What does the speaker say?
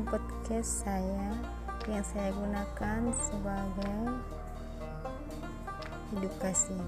podcast saya yang saya gunakan sebagai edukasi.